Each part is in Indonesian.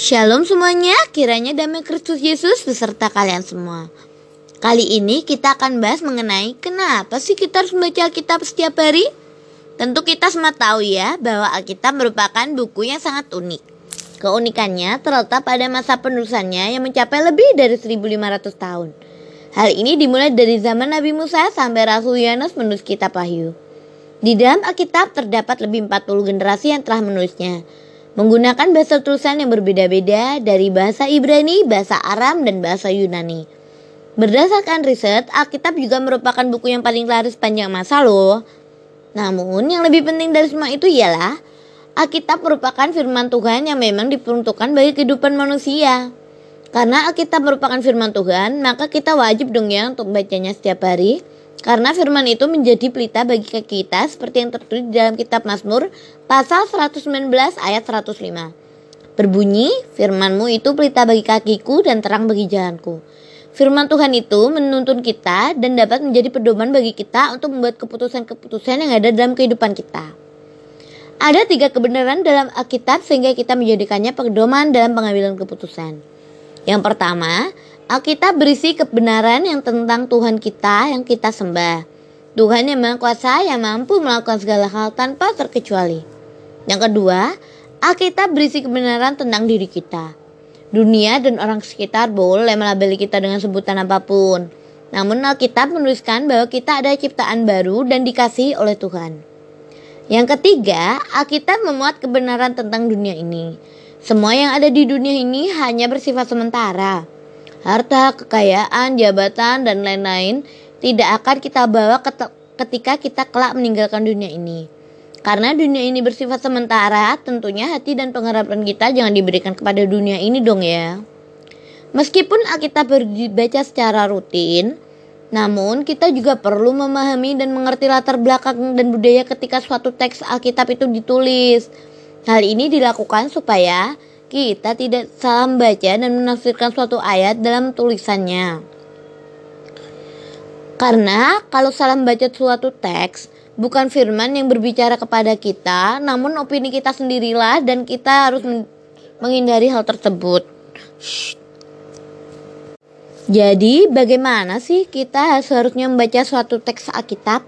Shalom semuanya, kiranya damai Kristus Yesus beserta kalian semua. Kali ini kita akan bahas mengenai kenapa sih kita harus membaca Alkitab setiap hari? Tentu kita semua tahu ya bahwa Alkitab merupakan buku yang sangat unik. Keunikannya terletak pada masa penulisannya yang mencapai lebih dari 1500 tahun. Hal ini dimulai dari zaman Nabi Musa sampai Rasul Yohanes menulis kitab Wahyu. Di dalam Alkitab terdapat lebih 40 generasi yang telah menulisnya. Menggunakan bahasa tulisan yang berbeda-beda dari bahasa Ibrani, bahasa Aram, dan bahasa Yunani. Berdasarkan riset, Alkitab juga merupakan buku yang paling laris sepanjang masa loh. Namun, yang lebih penting dari semua itu ialah Alkitab merupakan firman Tuhan yang memang diperuntukkan bagi kehidupan manusia. Karena Alkitab merupakan firman Tuhan, maka kita wajib dong ya untuk membacanya setiap hari. Karena firman itu menjadi pelita bagi kita seperti yang tertulis dalam kitab Mazmur pasal 119 ayat 105. Berbunyi, firmanmu itu pelita bagi kakiku dan terang bagi jalanku. Firman Tuhan itu menuntun kita dan dapat menjadi pedoman bagi kita untuk membuat keputusan-keputusan yang ada dalam kehidupan kita. Ada tiga kebenaran dalam Alkitab sehingga kita menjadikannya pedoman dalam pengambilan keputusan. Yang pertama, Alkitab berisi kebenaran yang tentang Tuhan kita yang kita sembah. Tuhan yang Maha Kuasa yang mampu melakukan segala hal tanpa terkecuali. Yang kedua, Alkitab berisi kebenaran tentang diri kita. Dunia dan orang sekitar boleh melabeli kita dengan sebutan apa pun. Namun Alkitab menuliskan bahwa kita ada ciptaan baru dan dikasihi oleh Tuhan. Yang ketiga, Alkitab memuat kebenaran tentang dunia ini. Semua yang ada di dunia ini hanya bersifat sementara. Harta, kekayaan, jabatan, dan lain-lain tidak akan kita bawa ketika kita kelak meninggalkan dunia ini. Karena dunia ini bersifat sementara, tentunya hati dan pengharapan kita jangan diberikan kepada dunia ini dong ya. Meskipun Alkitab dibaca secara rutin, namun, kita juga perlu memahami dan mengerti latar belakang dan budaya ketika suatu teks Alkitab itu ditulis. Hal ini dilakukan supaya kita tidak salah membaca dan menafsirkan suatu ayat dalam tulisannya. Karena kalau salah membaca suatu teks, bukan firman yang berbicara kepada kita, namun opini kita sendirilah dan kita harus menghindari hal tersebut. Jadi, bagaimana sih kita seharusnya membaca suatu teks Alkitab?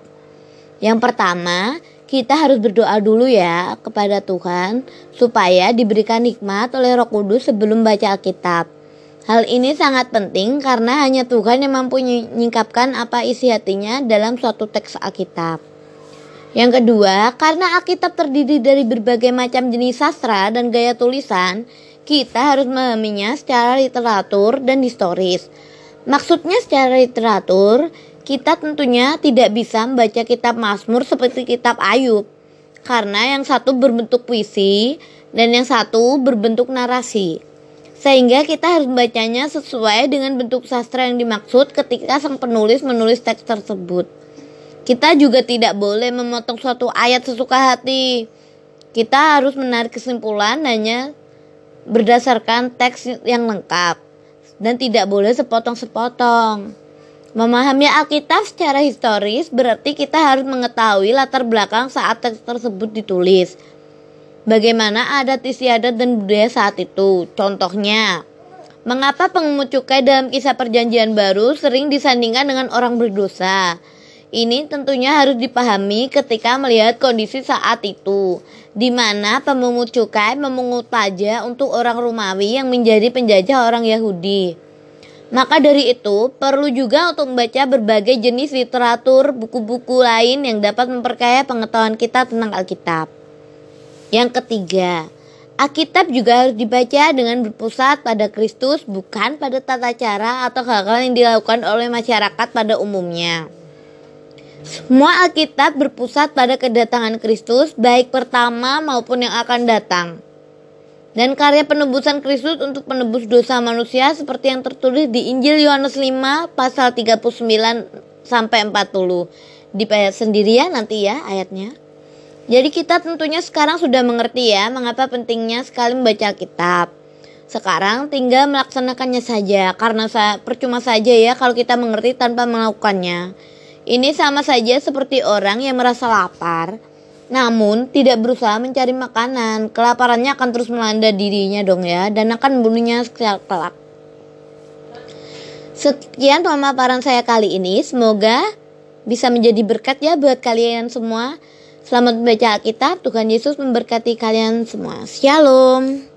Yang pertama, kita harus berdoa dulu ya kepada Tuhan supaya diberikan nikmat oleh Roh Kudus sebelum baca Alkitab. Hal ini sangat penting karena hanya Tuhan yang mampu menyingkapkan apa isi hatinya dalam suatu teks Alkitab. Yang kedua, karena Alkitab terdiri dari berbagai macam jenis sastra dan gaya tulisan, kita harus memahaminya secara literatur dan historis. Maksudnya secara literatur, kita tentunya tidak bisa membaca kitab Mazmur seperti kitab Ayub. Karena yang satu berbentuk puisi dan yang satu berbentuk narasi. Sehingga kita harus membacanya sesuai dengan bentuk sastra yang dimaksud ketika sang penulis menulis teks tersebut. Kita juga tidak boleh memotong suatu ayat sesuka hati. Kita harus menarik kesimpulan hanya berdasarkan teks yang lengkap dan tidak boleh sepotong-sepotong. Memahami Alkitab secara historis berarti kita harus mengetahui latar belakang saat teks tersebut ditulis. Bagaimana adat istiadat dan budaya saat itu? Contohnya, mengapa pengemut cukai dalam kisah perjanjian baru sering disandingkan dengan orang berdosa? Ini tentunya harus dipahami ketika melihat kondisi saat itu, di mana pemungut cukai memungut pajak untuk orang Romawi yang menjadi penjajah orang Yahudi. Maka dari itu, perlu juga untuk membaca berbagai jenis literatur, buku-buku lain yang dapat memperkaya pengetahuan kita tentang Alkitab. Yang ketiga, Alkitab juga harus dibaca dengan berpusat pada Kristus, bukan pada tata cara atau hal-hal yang dilakukan oleh masyarakat pada umumnya. Semua Alkitab berpusat pada kedatangan Kristus, baik pertama maupun yang akan datang. Dan karya penebusan Kristus untuk penebus dosa manusia seperti yang tertulis di Injil Yohanes 5 pasal 39 sampai 40. Dibayar sendiri ya nanti ya ayatnya. Jadi kita tentunya sekarang sudah mengerti ya mengapa pentingnya sekali membaca Alkitab. Sekarang tinggal melaksanakannya saja karena saya percuma saja ya kalau kita mengerti tanpa melakukannya. Ini sama saja seperti orang yang merasa lapar, namun tidak berusaha mencari makanan. Kelaparannya akan terus melanda dirinya dong ya dan akan membunuhnya kelak. Sekian pemaparan saya kali ini. Semoga bisa menjadi berkat ya buat kalian semua. Selamat membaca Alkitab. Tuhan Yesus memberkati kalian semua. Shalom.